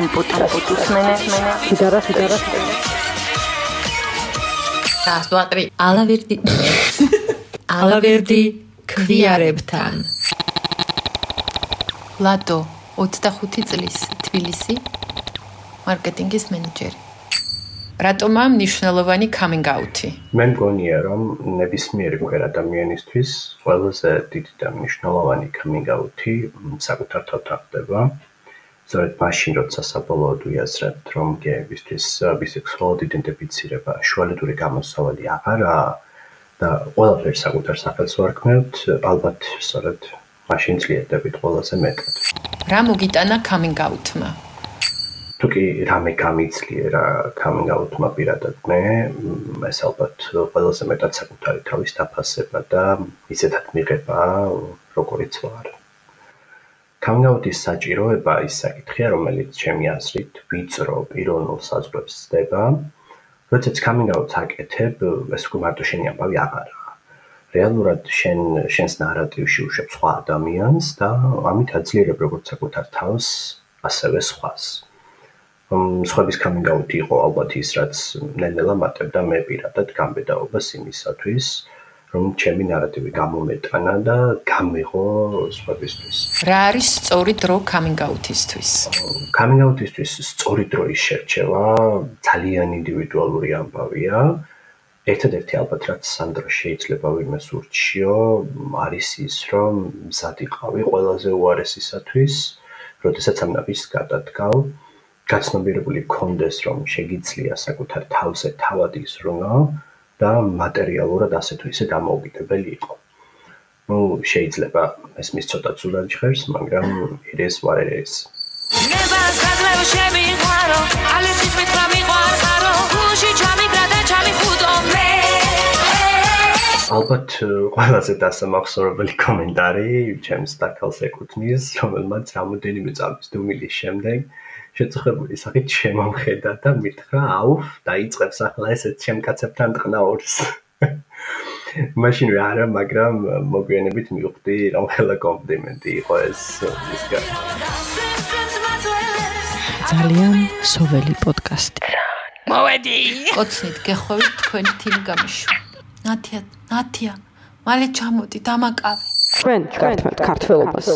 ამპუტ ამპუტის მენე მენე სიდარა სიდარა. გასვატრი ალავერდი ალავერდი ქვიარებთან. ლატო 25 წლის თბილისი მარკეტინგის მენეჯერი. რატომა მნიშვნელოვანი coming out-ი? მე მგონია, რომ ნებისმიერი ყველა ადამიანისთვის ყველაზე დიდი და მნიშვნელოვანი coming out-ი საკუთარ თავთან ხდება. სწორედ მაშინ, როცა საბოლოოდ უიაზრებთ, რომ გეებისთვის ბისექსუალურ იდენტიფიცირება შუალედური გამოსავალი აღარაა და ყველაფერს საკუთარ სახელს ვარქმევთ, ალბათ სწორედ მაშინ ძლიერდებით ყველაზე მეტად. რა მოგიტანა coming out-მა? თუ კი რამე გამიძლიერა coming out-მა პირადად მე, ეს ალბათ ყველაზე მეტად საკუთარი თავის დაფასება და ისეთად მიღება, როგორიც ვარ. Out-ის საჭიროება ის საკითხია, რომელიც ჩემი აზრით ვიწრო პიროვნულ საზღვრებს ცდება. როდესაც out-ს აკეთებ, ეს უკვე მარტო შენი ამბავი აღარაა. რეალურად შენ შენს ნარატივში უშვებ სხვა ადამიანს და ამით აძლიერებ როგორც საკუთარ თავს, ასევე სხვას. სხვების out იყო ალბათ ის რაც ნენელა მატებდა მე პირადად გამბედაობას იმისათვის რომ ჩემი ნარატივი გამომეტანა და გამიღო სხვებისთვის. რა არის სწორი დრო coming out-ისთვის? coming out-ისთვის სწორი დროის შერჩევა ძალიან ინდივიდუალური ამბავია. ერთადერთი ალბათ რაც სანდრო შეიძლება ვინმეს ურჩიო, არის ის რომ მზად იყავი ყველაზე უარესისათვის, როდესაც ამ ნაბიჯს გადადგავ. გაცნობიერებული კონდეს რომ შეგიძლია საკუთარ თავზე თავად ისრუნო და მატერიალურად ასე თუ ისე დამოუკიდებელი იყო. ну შეიძლება ეს მის ცოტა ზურად ჟღერს, მაგრამ it is what it is. ნებას ხაზმევ შემიყვარო, ალისის მითხრა მიყვარო, გუში ჩამიგრა და ჩამიხუტო მე. ალბათ ყველაზე დასამახსოვრებელი კომენტარი ჩემს დაკალს ეკუთვნის, რომელმაც რამოდენიმე წამის დუმილის შემდეგ შეწუხებული სახით შემომხედა და მითხრა, აუფ, დაიწყებს ახლა ესეც შემკაცებთან ტყნაურს. მაშინვე არა, მაგრამ მოგვიანებით მივხვდი, რომ ხელა კომპლიმენტი იყო ეს ისკა. ძალიან სოველი პოდკასტი. მოვედი. კოცნით გეხოვით თქვენი თიმი გამიშვა. ნათია, ნათია, მალე ჩამოდი დამაკავე. ჩვენ ჩვენ ქართველობას.